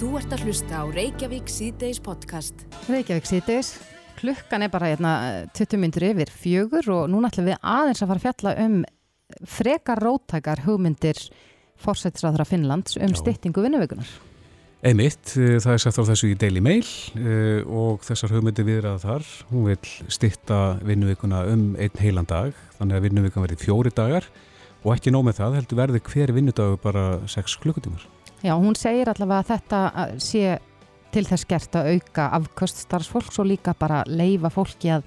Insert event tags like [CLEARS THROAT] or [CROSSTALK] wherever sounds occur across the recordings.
Þú ert að hlusta á Reykjavík síðdeis podcast. Reykjavík síðdeis, klukkan er bara hérna 20 myndur yfir fjögur og núna ætlum við aðeins að fara að fjalla um frekar rótækar hugmyndir fórsættisráðra Finnlands um styttingu vinnuveikunar. Einmitt, eh, það er sagt á þessu í Daily Mail eh, og þessar hugmyndir viðraða þar. Hún vil stitta vinnuvikuna um einn heilan dag, þannig að vinnuvikan verði fjóri dagar og ekki nóg með það, heldur verði hver vinnudagur bara 6 klukkutímar. Já, hún segir allavega að þetta sé til þess gert að auka afköst starfsfólks og líka bara leifa fólki að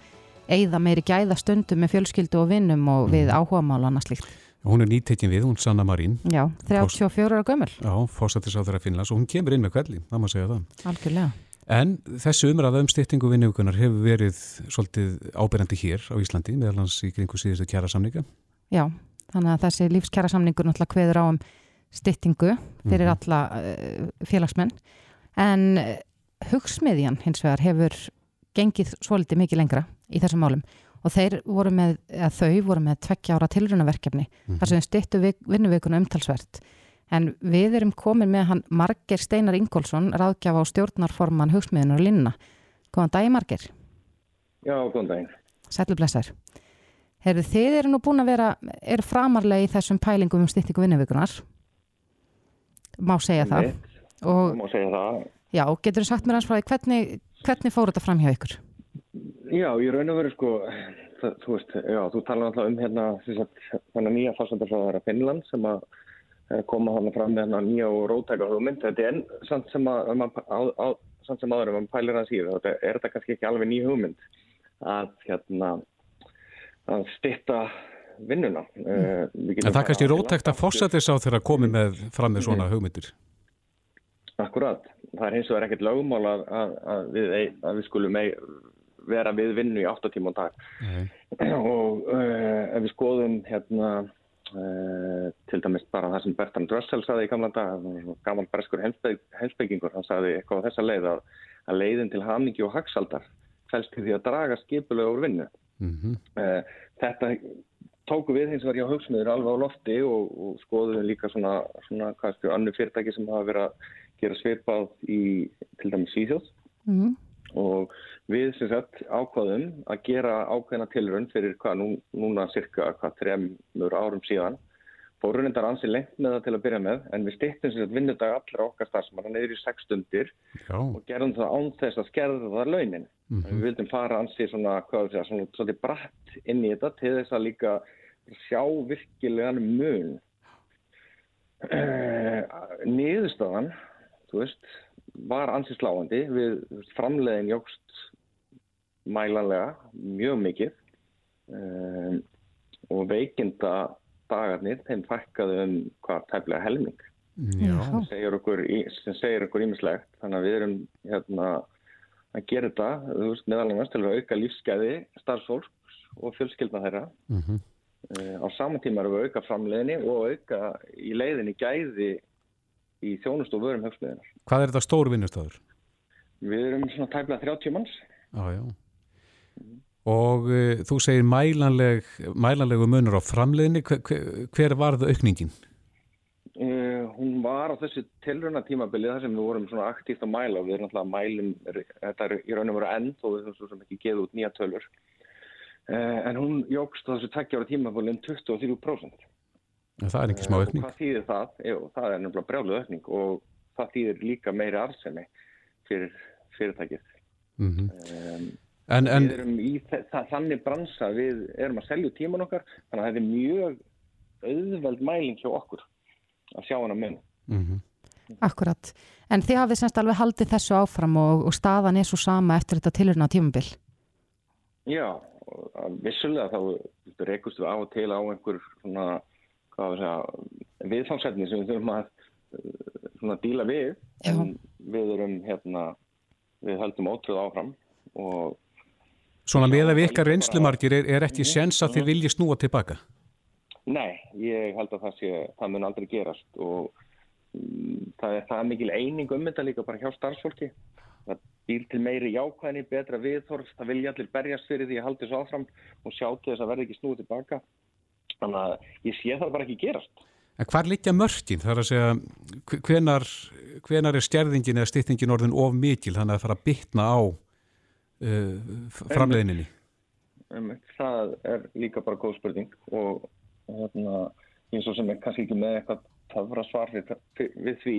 eigða meiri gæða stundum með fjölskyldu og vinnum og við áhugamál og annað slíkt. Hún er nýttekin við, hún Sanna Marín, Já, 34 ára gömul, já, fórsættisáþara Finnlands og hún kemur inn með kvelli, það má segja það. algjörlega. En þessu umræða um styttingu vinnuvikunar hefur verið svolítið ábyrjandi hér á Íslandi, meðal hans í kringu síðustu kjara samninga. Já, þannig að þessi lífskjara samningur náttúrulega kveður á um styttingu fyrir Mhm. alla uh, félagsmenn. En uh, hugsmiðjan hins vegar hefur gengið svolítið mikið lengra í þessum málum. Og þeir voru með, eða þau voru með tveggja ára tilrunaverkefni þar sem styttu vinnuveikuna umtalsvert. En við erum komin með hann Marger Steinar Ingólfsson ráðgjafa á stjórnarforman hugsmiðunar Linna Góðan dagi Marger, Já, góðan daginn. sætlu blessaður. Herðu, þið eru nú búin að vera, eru framarlega í þessum pælingum um styttingu vinnuveikunar má segja það og má segja það. já, getur þú sagt mér hans frá því hvernig, hvernig fór þetta fram hjá ykkur? Já, ég raun og veru sko, það, þú veist, já, þú talar alltaf um hérna, þannig nýja fórsendarfræðara Finnland sem að eh, koma hann fram með hérna nýja og rótæka hugmynd. Þetta er enn samt sem að, um að á, á, samt sem aður um að pælir hans í það, þetta er þetta kannski ekki alveg ný hugmynd að hérna, að stitta vinnuna. Mm. En það er kannski rótækt að fórsættisá þeirra komið með fram með svona hugmyndir. Akkurat. Það er hins vegar ekkert lögmál að, að, að, við, að við skulum ei, vera við vinnu í 8 tíma á dag. Nei. [CLEARS THROAT] Og uh, ef við skoðum hérna uh, til dæmis bara það sem Bertrand Russell saði í gamla dag, gaman breskur heimsbyggingur, hann saði eitthvað á þessa leið að, að leiðin til hamningi og hagsaldar fælst til því að draga skipulega úr vinnu. Mm Uh, þetta tóku við hins vegar hjá hugsmiður alveg á lofti og, og skoðum líka svona, svona stu, annu fyrirtæki sem hafa verið að gera svipað í til dæmis Svíþjóð Mm. og við sem sagt ákvaðum að gera ákveðna tilrönd fyrir hvað nú, núna cirka hvað þremur árum síðan fórum reyndar ansi lengt með það til að byrja með en við stýttum sem sagt vinnudag allra okkar starfsmanna neyður í sex stundir Já, og gerðum það án þess að skerða það launin. Við vildum fara ansi svona, hvað við segja, svona svolítið bratt inn í þetta til þess að líka sjá virkilegan mun. Uh, [CLEARS THROAT] niðurstaðan, þú veist, var ansi sláandi við framleiðin jógst mælanlega mjög mikið um, og veikinda dagarnir, þeim fækkaði um hvað tæplega helming sem segir okkur, í- sem segir okkur ímislegt þannig að við erum hérna, að gera þetta þú veist, meðal annars til að auka lífsgæði starfsfólks og fjölskyldna þeirra Mm uh, á saman tíma erum við að auka framleiðinni og auka í leiðinni gæði í þjónust og vörum höfsmiðinar. Hvað er þetta stór vinnustafur? Við erum svona tæplega 30 manns. Já, já. Og uh, þú segir mælanleg, mælanlegu munur á framleiðinni, hver, hver, var það aukningin? Uh, hún var á þessu tilruna tímabili þar sem við vorum svona aktíft að mæla og við erum alltaf að mælum, þetta er í raun og veru end og við svo sem ekki geða út nýja tölur. Uh, en hún jógst á þessu takkjára tímabili um 23%. Það er ekki smá aukning. Hvað þýðir það? Jú, það er nefnilega brjálu aukning og það þýðir líka meiri arðsemi fyrir fyrirtækið. Mm Um, En, en við erum í þa þa þannig bransa, við erum að selja tíman okkar, þannig að þetta er mjög auðveld mæling hjá okkur að sjá hana mun. mm Akkurat, en þið hafið semst alveg haldið þessu áfram og, og staðan er svo sama eftir þetta tilurna tímabil Já, að vissulega þá reykust við á og til á einhver svona, hvað við segja, viðfangsefni sem við þurfum að uh, svona díla við, Já. en við erum hérna, við höldum ótrúð áfram og svona Já, með að það vika líka reynslumargir er, er ekki séns að þið vilji snúa tilbaka? Nei, ég held að það sé, það mun aldrei gerast og mm, það er það mikil eining um þetta líka bara hjá starfsfólki. Það býr til meiri jákvæðni, betra viðþorf, það vilja allir berjast fyrir því að haldi svo áfram og sjá til þess að verði ekki snúið tilbaka. Þannig að ég sé það bara ekki gerast. En hvar liggja mörkin? Það er að segja, hvenar, hvenar er stjærðingin eða stýttingin orðin of mikil þannig að það fara að bytna á uh, framleiðinni? Það er líka bara góð spurning og hérna, eins og sem er kannski ekki með eitthvað tafra svar við, við því.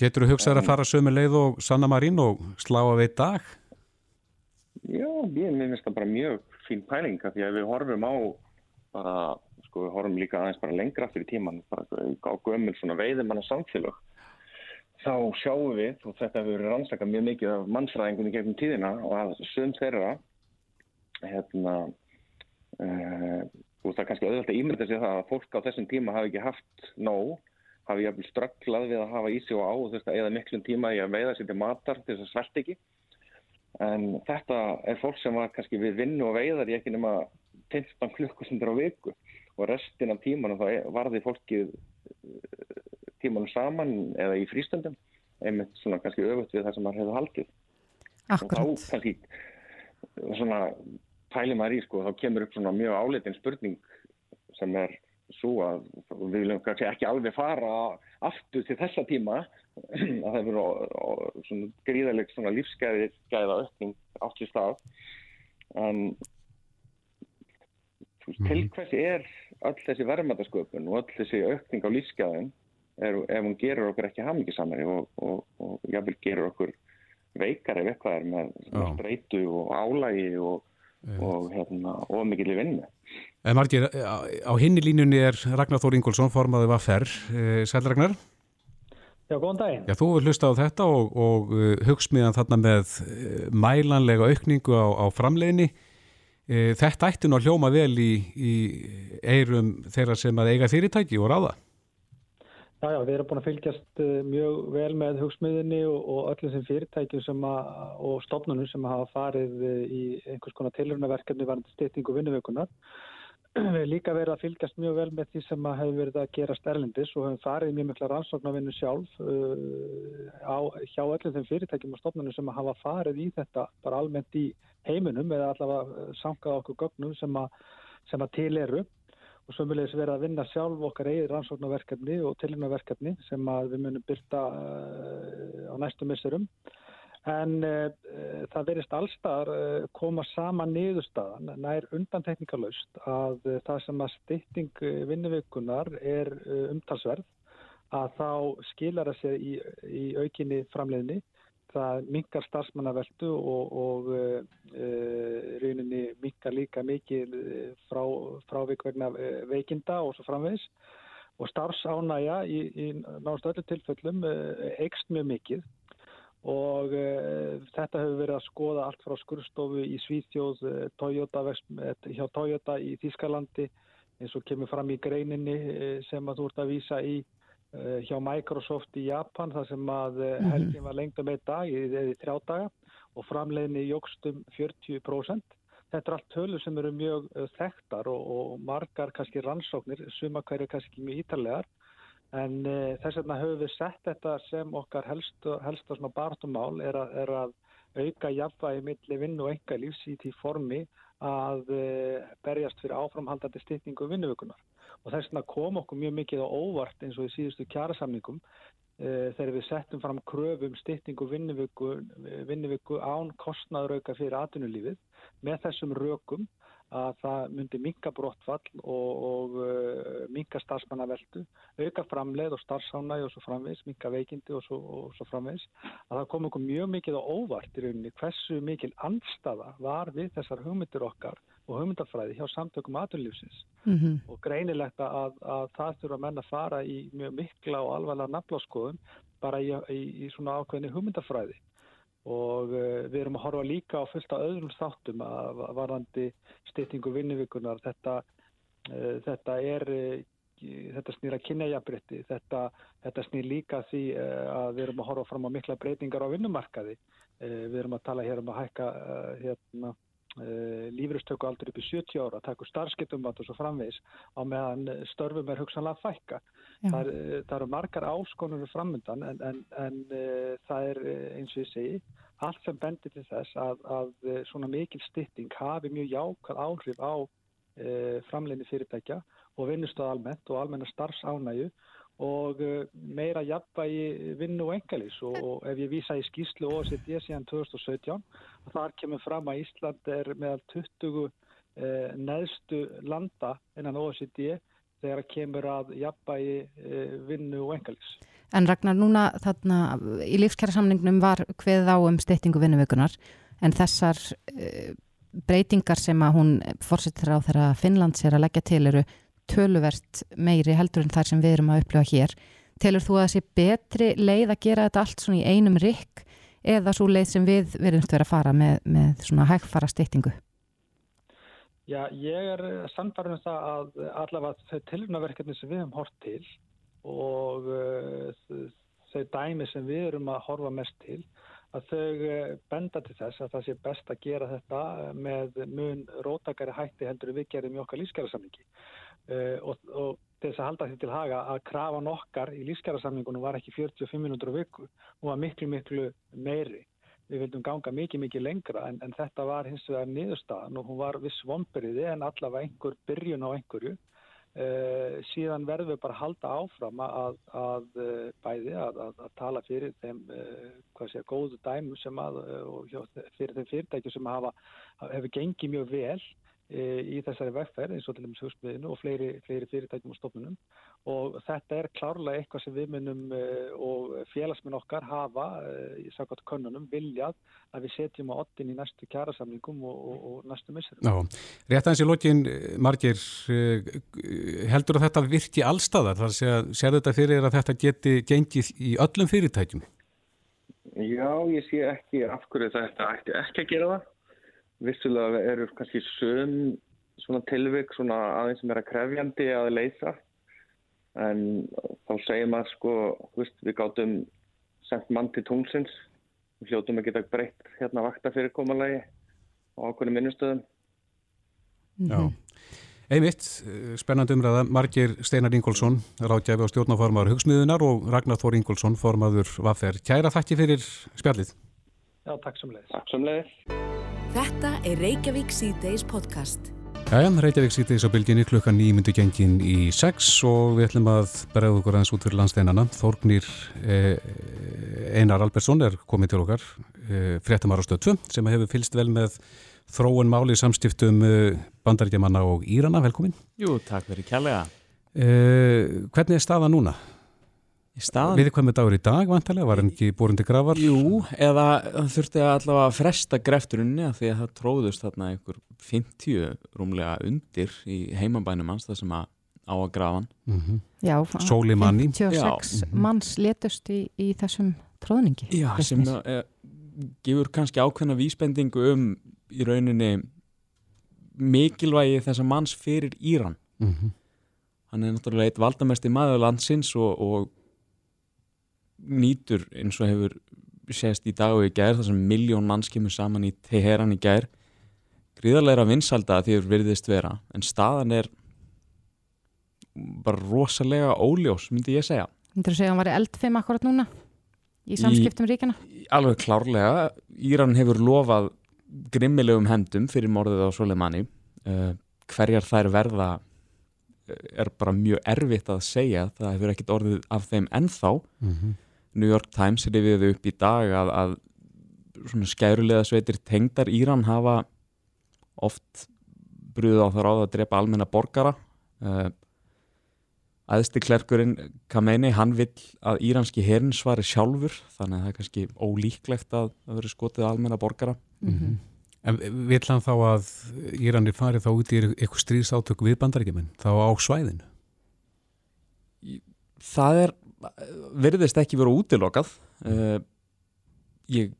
Getur þú hugsað að fara sömu leið og Sanna Marín og slá að veit dag? Já, ég finnst það bara mjög fín pælinga því að við horfum á bara sko við horfum líka aðeins bara lengra í tíman bara á gömul svona veiðumanna samfélag þá sjáum við og þetta hefur verið rannsakað mjög mikið af mannsræðingunni gegnum tíðina og að sum þeirra hérna uh, og það er kannski auðvitað að ímynda sig það að fólk á þessum tíma hafi ekki haft nóg hafi jæfnvel strögglað við að hafa í sig og á og eða miklum tíma í að veiða sér til matar til þess að svelt ekki. En þetta er fólk sem var kannski við vinnu og veiðar í ekki nema 15 klukkusundur á viku og restin af tímanum þá varði fólkið tímanum saman eða í frístundum einmitt svona kannski öfut við það sem maður hefur haldið. Akkurat. og þá kannski svona pæli maður í sko þá kemur upp svona mjög áleitin spurning sem er svo að við viljum kannski ekki alveg fara aftur til þessa tíma. Að það er svona gríðaleg svona lífsgæði gæða öllning átt í stað. En til hvers er öll þessi verðmætasköpun og öll þessi aukning á lífsgæðin er, ef hún gerur okkur ekki hafmyggisamari og, og, og jáfnvel gerur okkur veikar ef eitthvað er með, streytu og álægi og, og hérna, mikil í vinnu. En Margir, á hinni línunni er Ragnar Þór Ingólfsson, formaðið var ferr. Eh, Sæl Ragnar? Já, góðan daginn. Já, þú hlustað á þetta og, og hugsmiðan þarna með mælanlega aukningu á, á framleginni. Þetta ætti nú að hljóma vel í, í eirum þeirra sem að eiga fyrirtæki og ráða. Já, já, við erum búin að fylgjast mjög vel með hugsmiðinni og, og öllum sem fyrirtækjum og stofnunum sem hafa farið í einhvers konar tilhörnaverkefni varandi styrtingu vinnuvökunar [CLEARS THROAT] við hefum líka verið að fylgjast mjög vel með því sem að hefur verið að gera sterlindis og hefum farið mjög mikla rannsóknarvinnu sjálf uh, á, hjá öllum þeim fyrirtækjum og stofnunum sem að hafa farið í þetta bara almennt í heiminum eða allavega sankað okkur gögnum sem að, sem að til eru og sömulegis verið að vinna sjálf okkar eigið rannsóknarverkefni og tilhörnaverkefni sem við munum byrta uh, á næstu missurum En uh, það verist allstaðar uh, koma sama niðurstaðan nær undantekningarlaust að uh, það sem að stytting vinnuvikunar er umtalsverð að þá skilar það sér í, í aukinni framleiðni. Það mingar starfsmannaveldu og, og rauninni mingar líka mikið frá, frávik vegna veikinda og svo framvegs. Og starfsánæja í, í náttúrulega öllu tilfellum eikst mjög mikið og uh, þetta hefur verið að skoða allt frá skurstofu í Svíþjóð, Toyota, hjá Toyota í Þískalandi eins og kemur fram í greininni sem að þú ert að vísa í hjá Microsoft í Japan þar sem að mhm. helgin var lengta með dag eða þrjá daga og framleiðinni jógstum 40%. Þetta er allt tölur sem eru mjög þekktar og, og margar kannski rannsóknir, suma hverju kannski mjög ítarlegar En e, þess vegna höfum við sett þetta sem okkar helsta, helsta barndumál er, er að auka jafnvægi milli vinn og enga lífs í því formi að e, berjast fyrir áframhaldandi styrningu vinnuvökunar. Og þess vegna kom okkur mjög mikið á óvart eins og í síðustu kjærasamningum e, þegar við settum fram kröfum styrningu vinnuvöku án kostnaðurauka fyrir atvinnulífið með þessum rökum að það myndi minka brottfall og, og uh, minka starfsmannaveldu, auka framleið og starfsánægi og svo framvegs, minka veikindi og svo, svo framvegs, að það kom okkur mjög mikið á óvart í rauninni hversu mikil andstafa var við þessar hugmyndir okkar og hugmyndafræði hjá samtökum aðunlífsins mm -hmm. og greinilegt að, að það þurfa menn að fara í mjög mikla og alvarlega nafnláskoðum bara í, í, í svona ákveðni hugmyndafræði. Og uh, við erum að horfa líka á fullt af öðrum þáttum að varðandi styrtingu vinnuvikunar þetta, uh, þetta er uh, þetta snýr að kynna jafnbrytti þetta, þetta snýr líka því að við erum að horfa fram á mikla breytingar á vinnumarkaði. Við erum að tala hér um að hækka hérna lífristöku aldur upp í 70 ára, takku starfskiptum og svo framvegs á meðan störfum er hugsanlega fækka. Það, er, það eru margar áskonur framöndan en, en, en uh, það er eins og ég segi allt sem bendir til þess að, að svona mikil stytting hafi mjög jákvæð áhrif á uh, framleginni fyrirtækja og vinnustöð almennt og almenna starfsánægu og uh, meira jafnvægi vinnu og engalís og, ef ég vísa í skýslu OECD síðan 2017 þar kemur fram að Ísland er meðal 20 eh, neðstu landa innan OECD þegar kemur að jafnvægi eh, vinnu og engalís. En Ragnar, núna þarna í lífskjæra samningnum var hveð á um steytingu vinnuvökunar en þessar eh, breytingar sem að hún fórsettir á þeirra Finnlands er að leggja til eru töluvert meiri heldur en þær sem við erum að upplifa hér. Telur þú að það sé betri leið að gera þetta allt svona í einum rikk eða svo leið sem við verðumst vera að fara með, með svona hægfara steytingu? Já, ég er samfarið um það að allavega þau tilrunaverkefni sem við hefum hort til og uh, þau dæmi sem við erum að horfa mest til að þau uh, benda til þess að það sé best að gera þetta með mun rótakari hætti heldur við gerum í okkar lífskjærasamlingi uh, og, og til þess að halda því til haga að krafan okkar í lífskjærasamlingunum var ekki 45 minútur á viku og var miklu miklu meiri. Við vildum ganga mikið mikið lengra en, en þetta var hins vegar niðurstaðan og hún var viss vonberiði en allavega einhver byrjun á einhverju. Uh, síðan verðum við bara að halda áfram að, að bæði að, að, að tala fyrir þeim uh, sé, góðu dæmu sem að og fyrir þeim fyrirtækju sem hafa hefur gengið mjög vel í þessari vegferð eins og til dæmis hugspöðinu og fleiri, fleiri fyrirtækjum og stofnunum og þetta er klárlega eitthvað sem við munum og félagsminn okkar hafa í sakvært könnunum viljað að við setjum á ottin í næstu kjærasamlingum og, og, og næstu misserum. Já, rétt aðeins í lokin, Margir, heldur að þetta virki allstaðar? Sé að sér þetta fyrir að þetta geti gengið í öllum fyrirtækjum? Já, ég sé ekki af hverju þetta ætti ekki að gera það vissulega eru kannski söm svona tilvik svona aðeins sem er að krefjandi að leysa. En þá segir maður sko veist, við gáttum sendt mann til tungsins við hljóttum að geta breytt hérna vakta fyrir komalagi á ákveðinu minnustöðum Já, einmitt spennandi umræða, Margir Steinar Ingólfsson ráðgjafi á stjórnaformaður Hugsmiðunar og Ragnar Þór Ingólfsson formaður Vaffer. Kæra þakki fyrir spjallið. Já, takk samlega Takk samlega Þetta er Reykjavík C-Days podcast. Jæja, Reykjavík C-Days á bylginni klukkan nýmyndu gengin í 6 og við ætlum að bregða okkur aðeins út fyrir landsteinana. Þórgnir eh, Einar Albersson er komið til okkar, eh, fréttamar á stöð 2 sem hefur fylst vel með þróun máli samstiftum eh, bandaríkjamanna og Írana. Velkomin. Jú, takk fyrir kjærlega. Hvernig er staða núna? Við hvað með dagur í dag vantarlega, var hann ekki búin til gravar? Jú, eða þurfti að allavega að fresta grefturinni að því að það tróðust þarna einhver 50 rúmlega undir í heimabænum hans það sem að á að grafan. Mm -hmm. Já, Sóli manni. 56 Já. manns letust í, í þessum tróðningi. Já, sem er, gefur kannski ákveðna vísbendingu um í rauninni mikilvægi þessa manns fyrir Íran. Mm -hmm. Hann er náttúrulega eitt valdamesti maður landsins og, og nýtur eins og hefur sést í dag og í gær þar sem miljón manns kemur saman í Teheran í gær. Gríðarleira vinsalda því það verðist vera en staðan er bara rosalega óljós myndi ég segja. Myndur þú segja að hann var eldfim akkurat núna í samskiptum í, ríkina? Alveg klárlega. Íran hefur lofað grimmilegum hendum fyrir morðið á Soleimani. Uh, hverjar þær verða er bara mjög erfitt að segja. Það hefur ekkert orðið af þeim ennþá. Mm -hmm. New York Times rifiði upp í dag að, að svona skærulega sveitir tengdar Íran hafa oft brúðið á það ráð að drepa almenna borgara uh, aðstu klerkurinn Khamenei, hann vill að íranski herrin svari sjálfur þannig að það er kannski ólíklegt að það veri skotið almenna borgara mm -hmm. En vill hann þá að Íranir fari þá út í eitthvað stríðsátök við bandarækjumenn, þá á svæðinu? Það er verðist ekki verið útilokað uh, ég,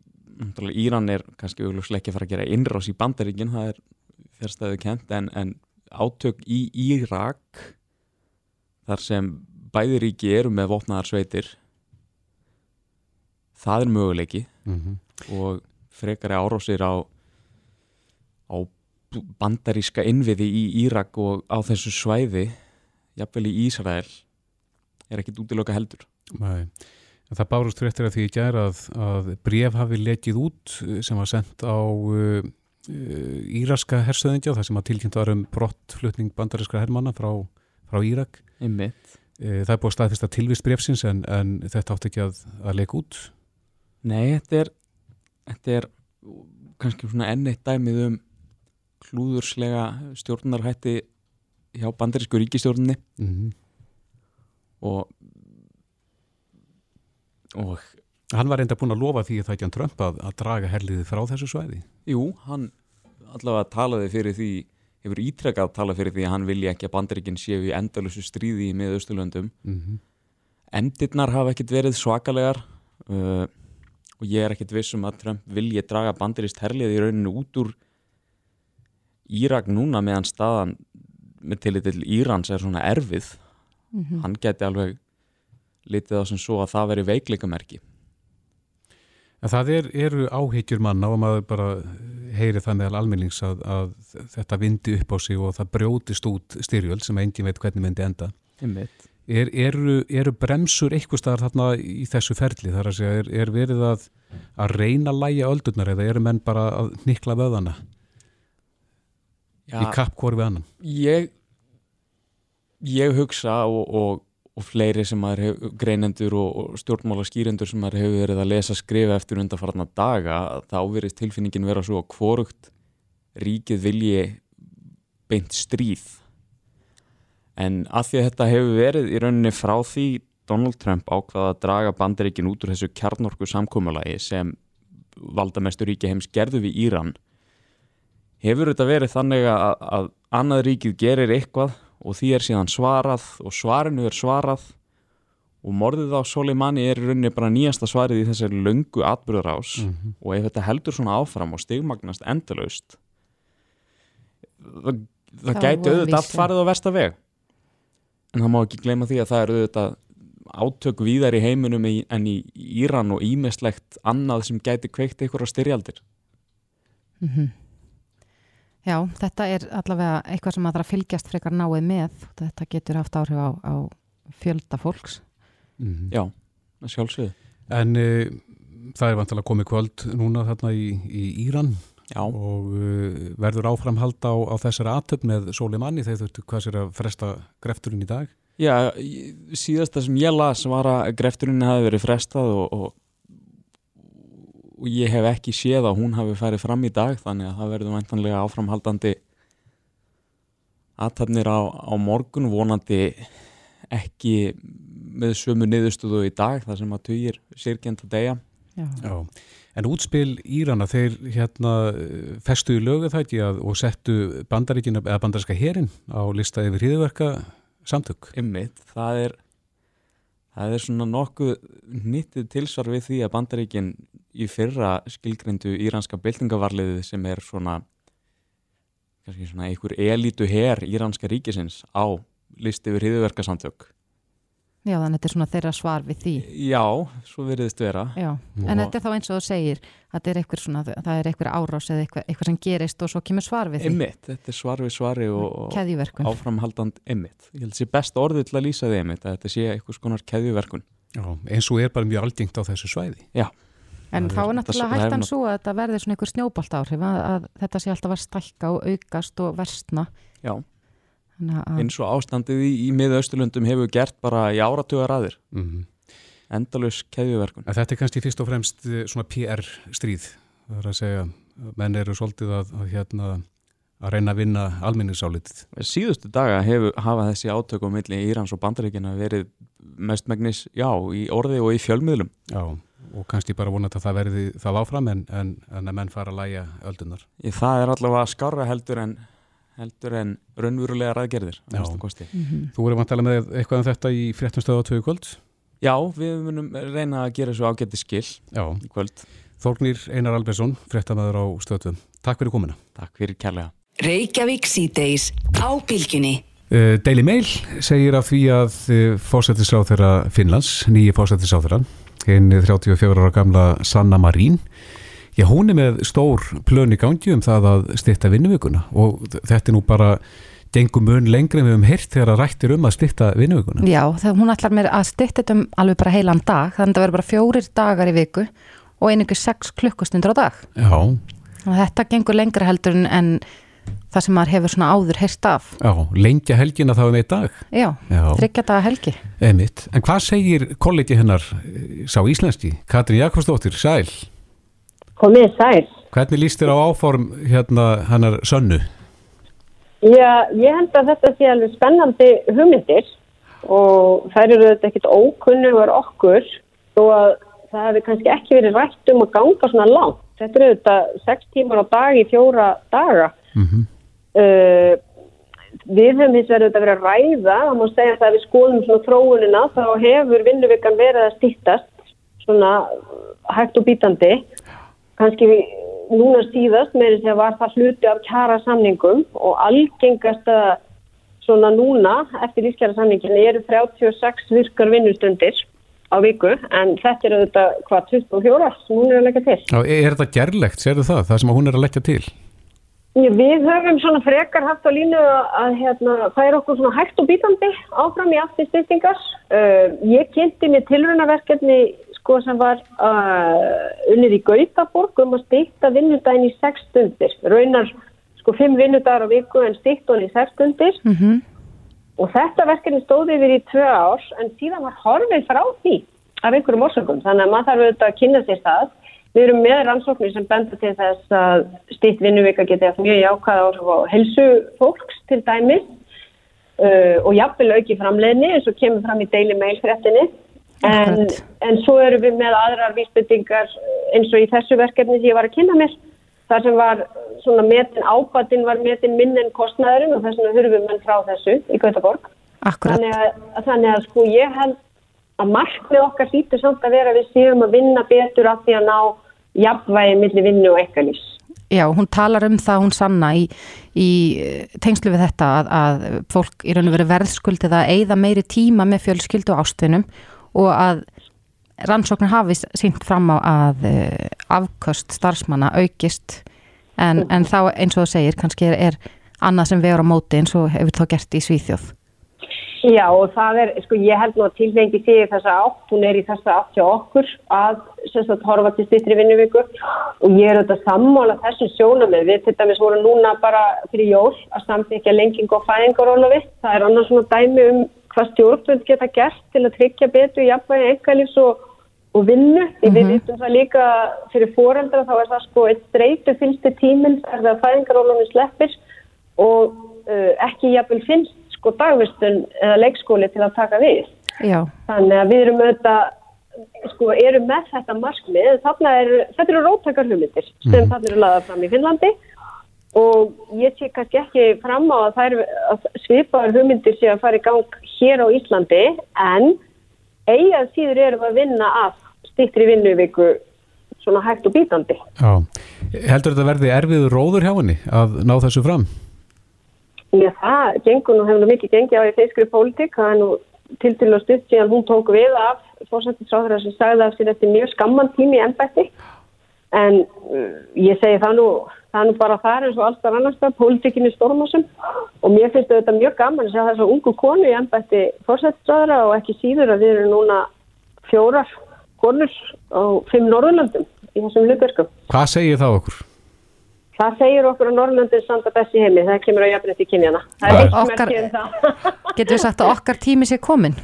Íran er kannski auðvitað ekki að fara að gera innrás í bandaríkin, það er férstæðu kent, en, en átök í Írak þar sem bæðiríki eru með vopnaðar sveitir það er möguleiki mm -hmm. og frekari árásir á á bandaríska innviði í Írak og á þessu svæði jafnvel í Ísrael er ekkit útiloka heldur Nei. Það bárust fréttir að því ég gæra að, að bref hafi lekið út sem var sendt á uh, uh, íraska hersöðingja þar sem að tilkynnt var um brottflutning bandarískra herrmanna frá frá Írak. Einmitt. Það er búið að staðfesta tilvist brefsins en, en þetta átti ekki að, að leika út. Nei, þetta er, þetta er kannski svona enn eitt dæmið um klúðurslega stjórnarhætti hjá bandarísku ríkistjórnni Mm -hmm. Og og Hann var reynda búin að lofa því að það ekki hann Trump að, að draga herliðið frá þessu svæði. jú, hann allavega talaði fyrir því hefur ítrekkað talað fyrir því að hann vilja ekki að bandaríkinn séu í endalusu stríði í miðausturlöndum Mm -hmm. endirnar hafa ekkert verið svakalegar uh, og ég er ekkert vissum að Trump vilji draga bandarist herlið í rauninu út úr Írak núna meðan staðan með tillit til Írans er svona erfið Mhm. hann geti alveg litið á sem svo að það veri veikleikamerki En það er, eru áhyggjur manna og maður bara heyri það meðal almennings að, að þetta vindi upp á sig og það brjótist út styrjöld sem engin veit hvernig myndi enda. Er, eru, eru bremsur eitthvað staðar þarna í þessu ferli? Það er að segja, er, er verið að, að reyna að læja öldurnar eða eru menn bara að nikla vöðana Já, í kapp hvori við annan? ég ég hugsa og, og, og fleiri sem maður hef, greinendur og, og stjórnmála skýrendur sem maður hefur verið að lesa skrifa eftir undarfarna daga þá verið tilfinningin vera svo að hvorugt ríkið vilji beint stríð. En að því að þetta hefur verið í rauninni frá því Donald Trump ákvaða að draga bandaríkin út úr þessu kjarnorku samkómalagi sem valdamestur ríki heims gerðu við Íran hefur þetta verið þannig að, að annað ríkið gerir eitthvað og því er síðan svarað og svarinu er svarað. Og morðið á Soleimani er í rauninni bara nýjasta svarið í þessari löngu atbyrðarás Mhm. og ef þetta heldur svona áfram og stigmagnast endalaust það, það gæti auðvitað allt farið á versta veg. En það má ekki gleyma því að það er auðvitað átök víðar í heiminum en í Íran og ímislegt annað sem gæti kveikt á styrjaldir. Mhm. Já, þetta er allavega eitthvað sem maður þarf að fylgjast frekar náið með. Þetta getur haft áhrif á, á fjölda fólks. Mm Já, að sjálfsögðu En uh, það er vantilega komið kvöld núna þarna í, í Íran Já, og uh, verður áframhald á, á þessari atöp með Soleimanni þegar þurftu hvað sér að fresta grefturinn í dag. Já, síðasta sem ég las var að grefturinn hafi verið frestað og, og, og ég hef ekki séð að hún hafi farið fram í dag þannig að það verður væntanlega áframhaldandi aðtapnir á, á morgun vonandi ekki með sömu niðurstöðu í dag þar sem að tugir sirkjent að deyja Já. Já. En útspil Írana, þeir hérna festu í lögu að, og settu bandaríkina, eða bandaríska herin á lista yfir hriðverka samtök. Ymmit, það er það er svona nokkuð nýttið tilsvar við því að bandaríkin í fyrra skilgrindu íranska byltingavarliðið sem er svona kannski svona einhver elítu her íranska ríkisins á listi yfir hriðverkasamtök Já, þannig að þetta er svona þeirra svar við því. Já, svo veriðist vera. Já, en þetta er þá eins og þú segir að þetta er eitthvað svona, það er eitthvað árás eða eitthvað, eitthvað sem gerist og svo kemur svar við því. Ymmit, þetta er svar við svari og, áframhaldand ymmit ég held að sé best orðið til að lýsa því ymmit að þetta sé eitthvað skonar keðjuverkun. Já, eins og er bara mjög algengt á þessu svæði. En þá er- náttúrulega hættan svo að þetta verði svona einhver snjóbalt áhrif að, að þetta sé alltaf að stækka og aukast og versna. Já, Þannig að, eins og ástandið í, í miðausturlöndum hefur gert bara í áratugar aðir Mm endalus keðjuverkun En þetta er kannski fyrst og fremst eh, svona PR stríð. Það er að segja, menn eru svolítið að, að, hérna, að reyna að vinna alminningsálitið. Síðustu daga hefur, hafa þessi átök á milli Írans og Bandaríkina verið mestmægnis, já, í orði og í fjölmiðlum Já, og kannski bara vonat að það verði það áfram en, en, en að menn fara að læja öldunar. Í það er allavega skarra heldur en heldur en raunverulega ræðgerðir Já. Mhm. Þú eru vantilega með eitthvað um þetta í fréttumstöðu á tvögu kvöld? Já, við munum reyna að gera svo ágætti skil Já. í kvöld Þórnir Einar Albersson, fréttamaður á stöðum. Takk fyrir komuna. Takk fyrir kærlega Reykjavík síðdeis á bylgjunni. Uh, Daily Mail segir af því að uh, fósættisráð þeirra Finnlands, nýji fósættisráð þeirra, henni 34 ára gamla Sanna Marín, já hún er með stór plön í gangi um það að styrta vinnuvíkuna og þetta er nú bara gengum mun lengri en við höfum heyrt þegar að rættir um að styrta vinnuvíkuna. Já, það, hún ætlar mér að stytta þetta um alveg bara heilan dag, þannig að það verður bara fjórir dagar í viku og einhverju sex klukkustundur á dag. Já, að þetta gengur lengra heldur en það sem maður hefur svona áður heyrst af. Já, lengja helgina þá um eitt dag. Já, Já. þryggja daga helgi. Emitt. En hvað segir kollegi hennar eh, sá íslenski, Katrín Jakobsdóttir, Sæl? Komið sæl. Hvernig líst þér á áform hérna hennar sönnu? Já, ég held að þetta sé alveg spennandi hugmyndir og þær eru þetta ekkit ókunnugar okkur þó að það hefði kannski ekki verið rætt um að ganga svona langt. Þetta eru þetta sex tímar á dag í fjóra daga. Mm -hmm. uh, við höfum hins vegar þetta verið að ræða, það má segja að við skoðum svona þróunina þá hefur vinnuvikan verið að stýttast svona hægt og bítandi. Kannski við núna síðast með þess að var það hluti af kjara samningum og algengast að svona núna eftir lífskjara samningin eru 36 virkar vinnustundir á viku en þetta eru þetta hvað 24 sem hún er að leggja til. Já, er þetta gerlegt, serðu það, það sem hún er að leggja til? Við höfum svona frekar haft á línu að, hérna, það er okkur svona hægt og bítandi áfram í aftur styrtingar. Uh, ég kynnti mér tilrönaverkefni sko sem var uh, unnið í Gautaborg um að styrta vinnudagin í 6 stundir. Raunar sko 5 vinnudagar á viku en styrta hún í 6 stundir. Mm -hmm. Og þetta verkefni stóði yfir í tvö ár en síðan var horfið frá því af einhverjum orsökum. Þannig að maður þarf auðvitað að kynna sér það. Við erum með rannsóknir sem benda til þess að stýtt vinnuvika geti haft mjög jákvæða áhrif á helsu fólks til dæmis uh, og jafnvel auki framleginni eins og kemur fram í daily mail fréttinni. En, en svo erum við með aðrar vísbyttingar eins og í þessu verkefni sem ég var að kynna mér. Þar sem var svona metin ábatinn var metin minn en kostnæðurinn og þess vegna hurfum menn frá þessu í Gautaborg. Akkurat. Þannig að, þannig að sko ég held að markmið okkar hlýtur samt að vera við séum að vinna betur af því að ná jafnvægi millir vinnu og ekkalís. Já, hún talar um það, hún sanna í, í tengslu við þetta að, að fólk í raun og veru verðskuldið að eigða meiri tíma með fjölskyldu og ástvinum og að rannsóknir hafi sínt fram á að uh, afköst starfsmanna aukist en, en þá eins og það segir kannski er, er annað sem vegur á móti eins og hefur þá gert í Svíþjóð. Já og það er, sko ég held nú að tilfengi sig þessa átt, hún er í þessa átt hjá okkur að sérstaklega horfa til styrtri vinnuvíku og ég er auðvitað sammála þessu sjónamið, við til dæmis vorum núna bara fyrir jól að samþykja lenging og fæðingarólafi, það er annars svona dæmi um hvað stjórnvöld geta gert til að tryggja betur jafnvægi engalífs og, og vinnu, því við vitum það líka fyrir foreldra þá er það sko eitt streytu fylgstu tíminn þegar það fæðingarólafi sleppir. Og uh, ekki jafnvel finnst sko dagvistun eða leikskóli til að taka við. Já. Þannig að við erum auðvitað, sko, erum með þetta markmið. Þarna eru, þetta eru róttakar hugmyndir sem mm. þarna eru laðað fram í Finnlandi og ég sé kannski ekki fram á að, þær, að svipaðar hugmyndir sé að fara í gang hér á Íslandi en eigað síður erum að vinna að stittri vinnuvíku svona hægt og bítandi. Já. Heldur þetta verði erfiður róður hjá henni að ná þessu fram? Já, það gengur nú, hefur nú mikið gengið á í feyskri pólitík, það er nú til til að stutt síðan hún tók við af fórsættisráður sem sagði af sér eftir mjög skamman tími ennbætti en uh, ég segi það nú, það nú bara þar eins og alltaf annars það, pólitíkinni stórmásum og mér finnst þetta mjög gaman að segja þess að ungu konu í ennbætti fórsættisráðura og ekki síður að við erum núna fjórar konur á fimm Norðurlandum í þessum hlutverkum. Hvað segir það okkur? Það segir okkur að Norrlöndin standa best í heimi, það kemur á jafnrætti kynjana. Það er eitt merkið um það. [LAUGHS] Getur við sagt að okkar tími sé komin?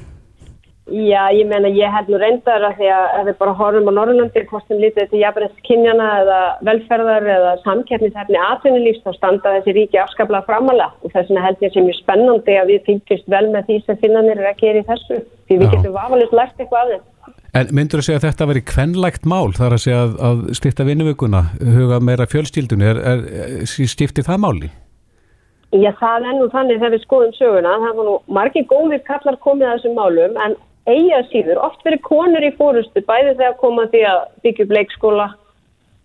Já, ég meina ég held nú reyndar að því að við bara horfum á Norrlöndin, hvort sem lítið til jafnrætti kynjana eða velferðar eða samkeppnishefni aðtunulífs, þá standa þessi ríki afskaplega framalega og þess vegna held ég sem mjög spennandi að við fylgjast vel með því sem finnanir er að gera í þessu, því við Já. getum vafalist lært eitthvað af þeim. En myndur þú segja að þetta veri kvenlægt mál? Þar að segja að, að styrta vinnuvökunna, huga meira fjölskyldunni, er, er, skipti það máli? Já, það er nú þannig þegar við skoðum söguna, það var nú margir góðir kallar komið að þessum málum en eiga síður, oft verið konur í fórustu, bæði þegar koma því að byggja upp leikskóla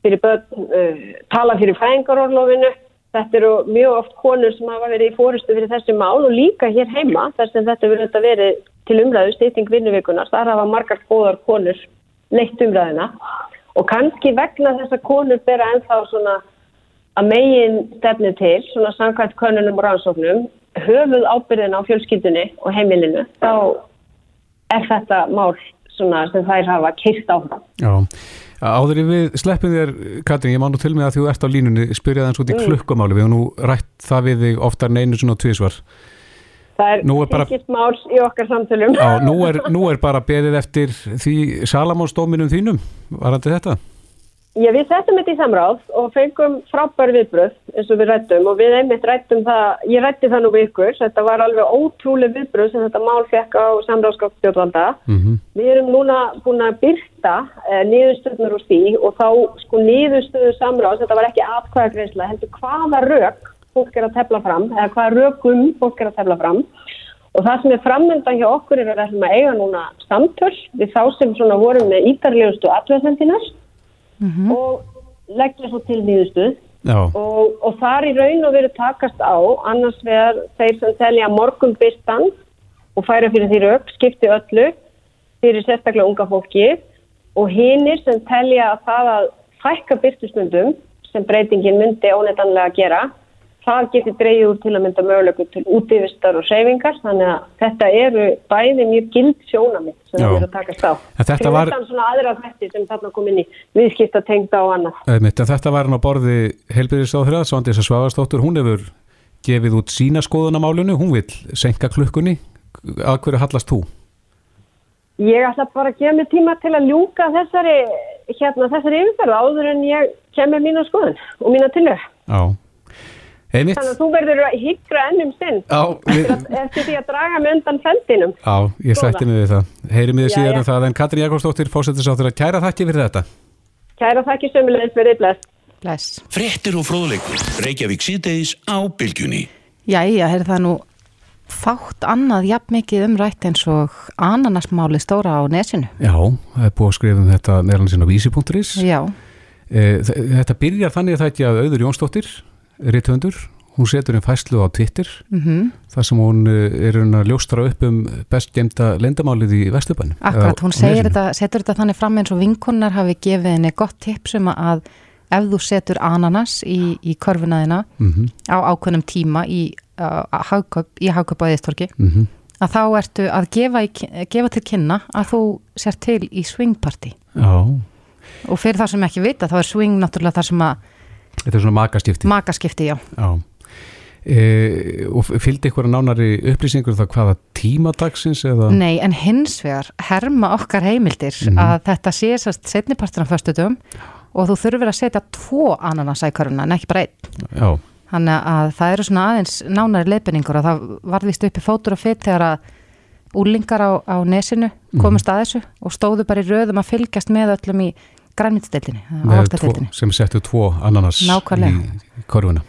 fyrir börn, uh, tala fyrir fæðingarorlofinu, þetta eru mjög oft konur sem hafa verið í fórustu fyrir þessi mál og líka hér heima, þetta verið þetta verið til umræðu stýting vinnuvíkunar, þar hafa margar góðar konur leitt umræðina og kannski vegna þess að konur bera ennþá svona að megin stefni til, svona samkvæmt könnunum og rannsóknum, höfuð ábyrðin á fjölskyldunni og heimilinu, þá er þetta mál svona sem þær hafa kist áfram. Já, áður í við sleppum þér, Katrin, ég má nú til mig að þú ert á línunni, spyrja það eins út í Mm. klukkumáli, við hefum nú rætt það við þig oftar en einu svona tvísvar. Það er, er bara- þykist mál í okkar samtölum. Já, nú er, nú er bara beðið eftir því Salamónsdóminum þínum, varandi þetta? Já, við settum þetta í samráð og fengum frábær viðbröð eins og við rættum og við einmitt rættum það, ég rætti það nú við ykkur, þetta var alveg ótrúlega viðbröð sem þetta mál fekk á samráðskapstjórnvalda. Mm Við erum núna búin að byrta eh, niðurstöðnur úr því og þá sko niðurstöðu samráðs, þetta var ekki atkvæðagreysla, heldur hvaða rök fólk er að tefla fram eða hvaða rökum fólk er að tefla fram. Og það sem er framöndan hjá okkur er að við ætlum að eiga núna samtöl við þá sem svona vorum með ítarlegustu atveðsendinar og leggja svo til niðurstöð Já, og, og þar í raun og veru takast á annars vegar þeir sem telja morgun byrstan og færa fyrir því rauk, skipti öllu fyrir sérstaklega unga fólki. Og hinnir sem telja að það að fækka byrstusmundum sem breytingin myndi óneitanlega gera það getur dreyið úr til að mynda mögulegu til útífistar og seyfingar þannig að þetta eru bæði mjög gild sjónamitt sem það er að takast á. En þetta var- svona aðra þætti sem þarna kom inn í viðskipta tengda og annað. Einmitt, þetta var hann á borði helbyrðisáþrða, Svandís að Svavarsdóttur, hún hefur gefið út sína skoðun á málunu, hún vil senka klukkunni, að hverju hallast þú? Ég ætla bara að gefa mig tíma til að ljúka þessari, hérna, þessari yfirferð áður en ég kemur mína skoðun og mína tilhör. Já, einmitt, Þannig að þú verður að hyggra ennum sinn já, við, eftir því að draga mig undan feldinum. já, ég sætti mig við það, heyrim við Já, síðan já. um það, en Katrin Jakobsdóttir, fósettisáþrða, kæra þakki fyrir þetta. Kæra þakki sömulegis verið bless. Bless. Fréttir og fróðleikur. Reykjavík síðdeis á bylgjunni. Jæja, er það nú fátt annað jafn mikið umrætt eins og ananasmáli stóra á nesinu. Já, það er búið að skrifa um þetta meðlan rithöndur, hún setur einn fæslu á Twitter mm þar sem hún eh, er að ljóstra upp um best gemta lendamálið í Vesturbænum. akkurat, hún þetta, setur þetta þannig fram eins og vinkunnar hafi gefið henni gott tips um að ef þú setur ananas í, í körfunaðina Mhm, á ákveðnum tíma í, hagköp, í hagköp á eðistorki, mhm. að þá ertu að gefa, í, gefa til kynna að þú sér til í swingparty Já, og fyrir það sem ekki vita þá er swing náttúrulega það sem að þetta er svona makaskipti. makaskipti, já. Já. E, og fylgdi ykkur nánari upplýsingur um það hvaða tímadagsins eða? Nei, en hins vegar herma okkar heimildir Mhm. að þetta sé sérst setnipartur á föstudum og þú þurfur að setja tvo ananasa í körfuna en ekki bara einn. Já, Þannig að það eru svona aðeins nánari leifinningur og það varðvist uppi fótur og fyrt þegar að úlingar á, á nesinu Mhm. komust að þessu og stóðu bara í röðum að fylgjast með öllum í grænmyndsdeildinni, sem settu tvo ananas Nákvæmlega. í, korfuna.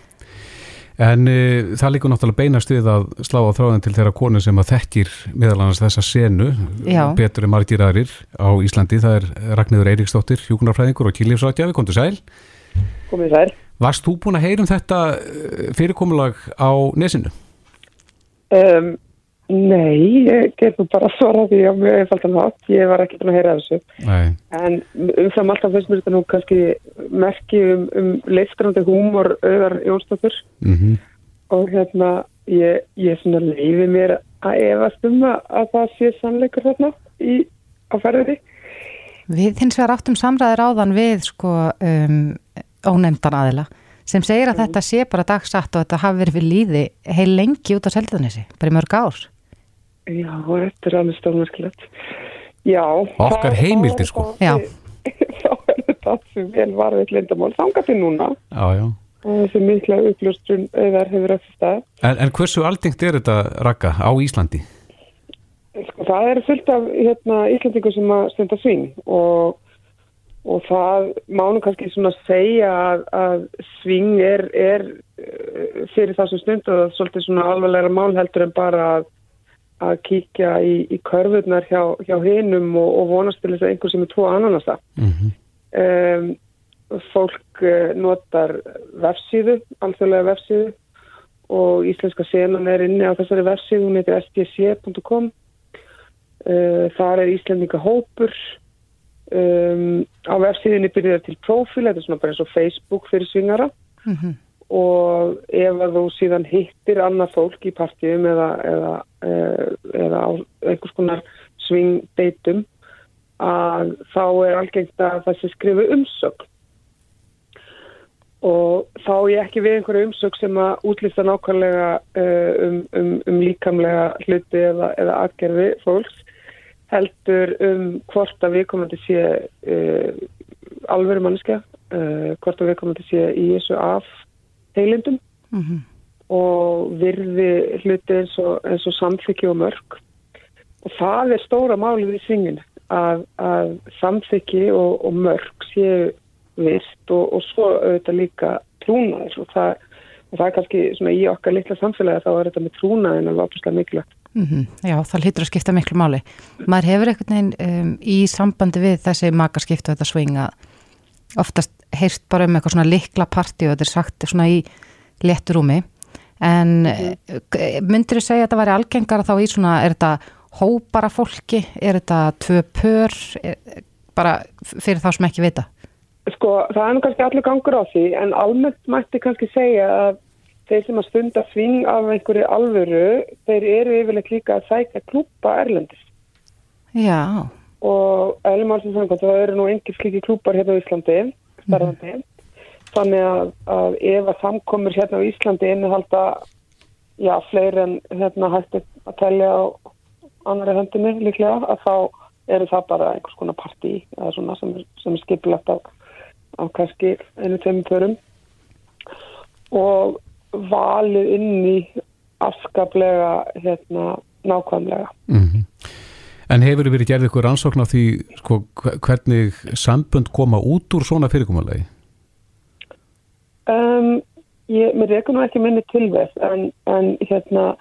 En e, það líkur náttúrulega beinast við að slá á þráðin til þeirra konu sem að þekkir meðal annars þessa senu, Já. betur en margir aðrir á Íslandi. Það er Ragnhildur Eiríksdóttir, hjúkunarfræðingur og kýlífsráttjafi, komdu sæl. Komið þær. Varst þú búin að heyra um þetta eh, fyrirkomulag á nesinu? Um, nei, ég get nú bara [LAUGHS] að svara því á mjög einfaldan hátt. Ég var ekki búin að heyra af þessu. Nei. En umfram alltaf finnst mér þetta nú kannski merki um, um leifstrandi húmor auðar Jónsdóttur Mm og hérna ég, ég svona leiði mér að efast um að, að það sé sannleikur þarna í, á ferðinni. Við hins vegar áttum samræðir áðan við sko um, ónefndan aðila sem segir að þetta sé bara dagsatt og þetta hafi verið við líði heil lengi út á seldanessi, bara í mörg ár. Já, þetta er alveg stofnmerkilegt. Já. Okkar heimildir, sko. þá- Já. [LAUGHS] Þá er þetta sem vel varðið lindamál. Þanga til núna. Já, já. og þessi mikla uppljóstrun auðar hefur eftir stað. En, en hversu aldengt er þetta rakka á Íslandi? Sko, það er fullt af hérna, Íslandingu sem að stunda svín og, og það mánu kannski svona segja að, að svín er, er eh, fyrir það sem stundu það svolítið svona alvarlega mál heldur en bara að, að kíkja í, í körfurnar hjá, hjá hinum og, og vonast til þess að einhver sem er tvo ananasa. Mm -hmm. um, fólk uh, notar vefsíðu, alþjóðlega vefsíðu og íslenska senan er inni á þessari vefsíðu, hún heitir stc.com uh, þar er íslendinga hópur um, á vefsíðunni byrjar til profil, þetta er svona bara eins og Facebook fyrir svingara Mm og ef að þú síðan hittir annað fólk í partíum eða, eða, eða, eða á einhvers konar svingdeitum að þá er algengt að sé skrifu umsögn. Og þá er ekki við einhverju umsögn sem að útlýsta nákvæmlega uh, um, um, um líkamlega hluti eða, eða aðgerfi fólks heldur um hvort að viðkomandi sé uh, alveru manneska, uh, hvort að viðkomandi sé í þessu af heilindum Mm -hmm. og virði hluti eins og, og samþykki og mörg og það er stóra málið í svingin að, að samþykki og, og mörg séu virt og, og svo auðvitað líka trúnaður og það, og það er kannski svona í okkar litla samfélagi þá er þetta með trúnaðin alveg ápustlega mikilvægt. Mm Já, það hlýtur að skipta miklu máli. Maður hefur veginn um, í sambandi við þessi makaskiptu þetta svinga oftast heyrst bara um eitthvað svona likla parti og þetta er sagt svona í létturúmi en mm. myndir þú segja að þetta væri algengara þá í svona, er þetta hópara fólki, er þetta tvö pör, er, bara fyrir þá sem ekki vita? Sko, það er kannski allir gangur á því en almennt mætti kannski segja að þeir sem að stunda sving af einhverju alvöru, þeir eru yfirleitt líka að sækja klúpa erlendis. Já. Og eðlumálsins samkvæmt, það eru nú engir slíki klúpar hérna á Íslandi, starfandi. Mm. Þannig að, að ef að samkomur hérna á Íslandi innihalda já, fleiri en hérna hætti að telja á annari höndinni líklega, að þá eru það bara einhvers konar partí eða svona sem sem er skipilagt á, á kannski einu tveimur förum og valið inn í afskaplega hérna nákvæmlega. Mm -hmm. En hefur verið gerðið ykkur ansókn á því sko, hvernig sambund koma út úr svona fyrirkommalagi? Um, mér reykur nú ekki minni tilveð en, en hérna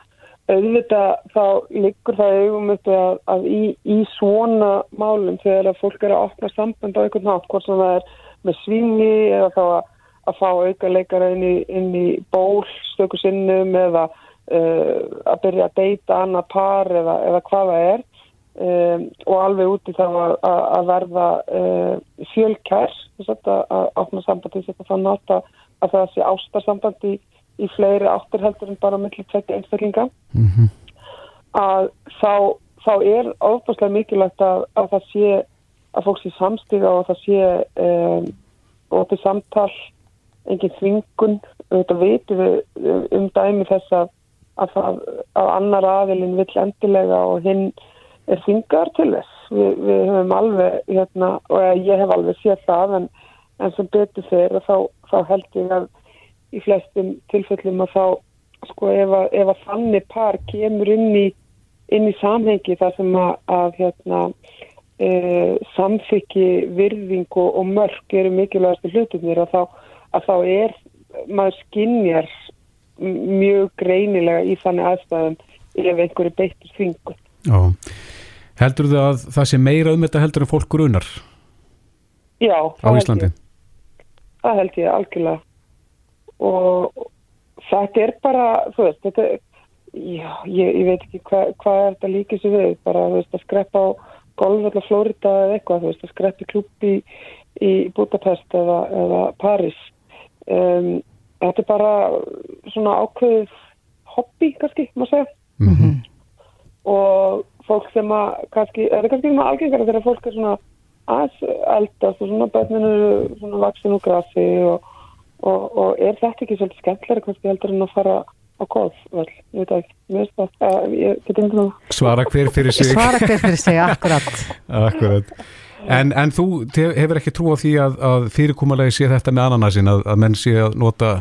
auðvitað þá liggur það eigum að, að í, í svona málum þegar að fólk er að opna sambund á einhvern nátt, hvort sem það er með svingi eða þá að, að fá auka leikara inn í, inn í ból stöku sinnum eða uh, að byrja að deyta annað par eða, eða hvað það er um, og alveg úti þá að, að verða uh, fjölkær að opna sambandi að það að sé ástarsamband í, í fleiri áttir heldur en bara millir tvekki einstaklinga Mm -hmm. að þá, þá er ofbúslega mikilvægt að, að það sé að fólk sé samstíða og það sé um, og til samtal engin þvingun auðvitað veitum við um dæmi þess að, að, að annar aðilinn vill endilega og hinn þvingar til þess við, við höfum alveg hérna, og ég hef alveg séð það en, en sem betur þeir þá, þá held ég að í flestum tilfellum að þá sko ef að, ef að þannig par kemur inn í, inn í samhengi þar sem að, að hérna e, samþykki virðing og, og mörg eru mikilvægastu hlutunir að þá, að þá er maður skinnjar mjög greinilega í þannig aðstæðum ef einhverju beittur þvingu. Já, heldur þau að það sé meira um þetta heldur en fólk grunar? Já, á Íslandi? Ég, það held ég algjörlega. Og þetta er bara, þú veist, þetta já, ég, ég veit ekki hva, hvað er þetta líkið sér við, bara þú veist að skreppa á golf eða Florida eða eitthvað, þú veist að skreppi klúpi í, í Budapest eða, eða Paris um, þetta er bara svona ákveðið hobby kannski, maður segja. Mm -hmm. og fólk sem að kannski, þetta er kannski svona algengara þegar fólk er svona aðeins eldast og svona börninu eru svona vaksin úr grassi og, og, og er þetta ekki svolítið skemmtilega kannski heldur en að fara á golf vel, ég veit ekki, mér veist það uh, ég get ekki nú Svara hver fyrir sig. Svara hver fyrir sig, akkurat. [LAUGHS] Akkurat. En, en þú hefur ekki trú á því að, að fyrirkommalagi sé þetta með ananasin að, að menn sé að nota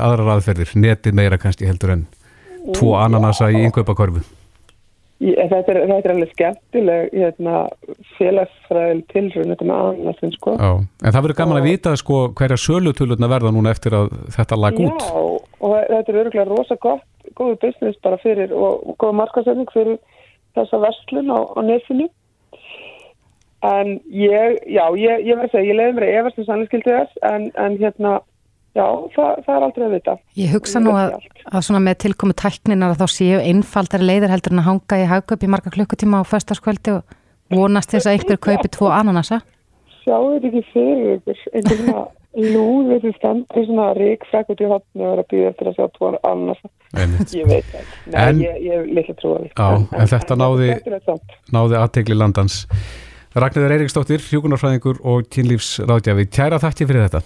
aðrar aðferðir, netið meira kannski heldur en tvo ananasa í yngöpakörfu Ég, þetta, er, þetta er alveg skemmtileg hérna, félagsfræðil tilrun þetta með annarsin sko en það verður gaman að vita sko hverja sölutulurna verða núna eftir að þetta lag út Já, og þetta er örgulega rosa gott, góðu business bara fyrir og, og góða markasetning fyrir þessa verslun á, á nefinu. En ég, já, ég, ég verði að segja, ég leiði mér að efast um sannleiskildi þess, en, en hérna, já, það, það er aldrei að vita. Ég hugsa nú að, að svona með tilkomu tækninar að þá séu einfaldari leiðir heldur en að hanga í hagkaup í marga klukkutíma á föstaskvöldi og vonast þess að einhver kaupi tvo ananasa. Sjáu þetta ekki fyrir ykkur, einhver svona lúður sem stendur svona ríkfræk út í hotni og er að býða eftir að sjá tvo. Einmitt. Ég veit það. Nei, En- ég, ég hef litla trúið. Já, en þetta náði, Þetta náði aðtegli landans Ragnarður Eiríksdóttir, hjúkunarfræðingur og kynlífsráðgjafi. Kæra þakki fyrir þetta.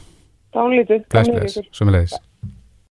Dánlítið. Bless, bless, sömulegis.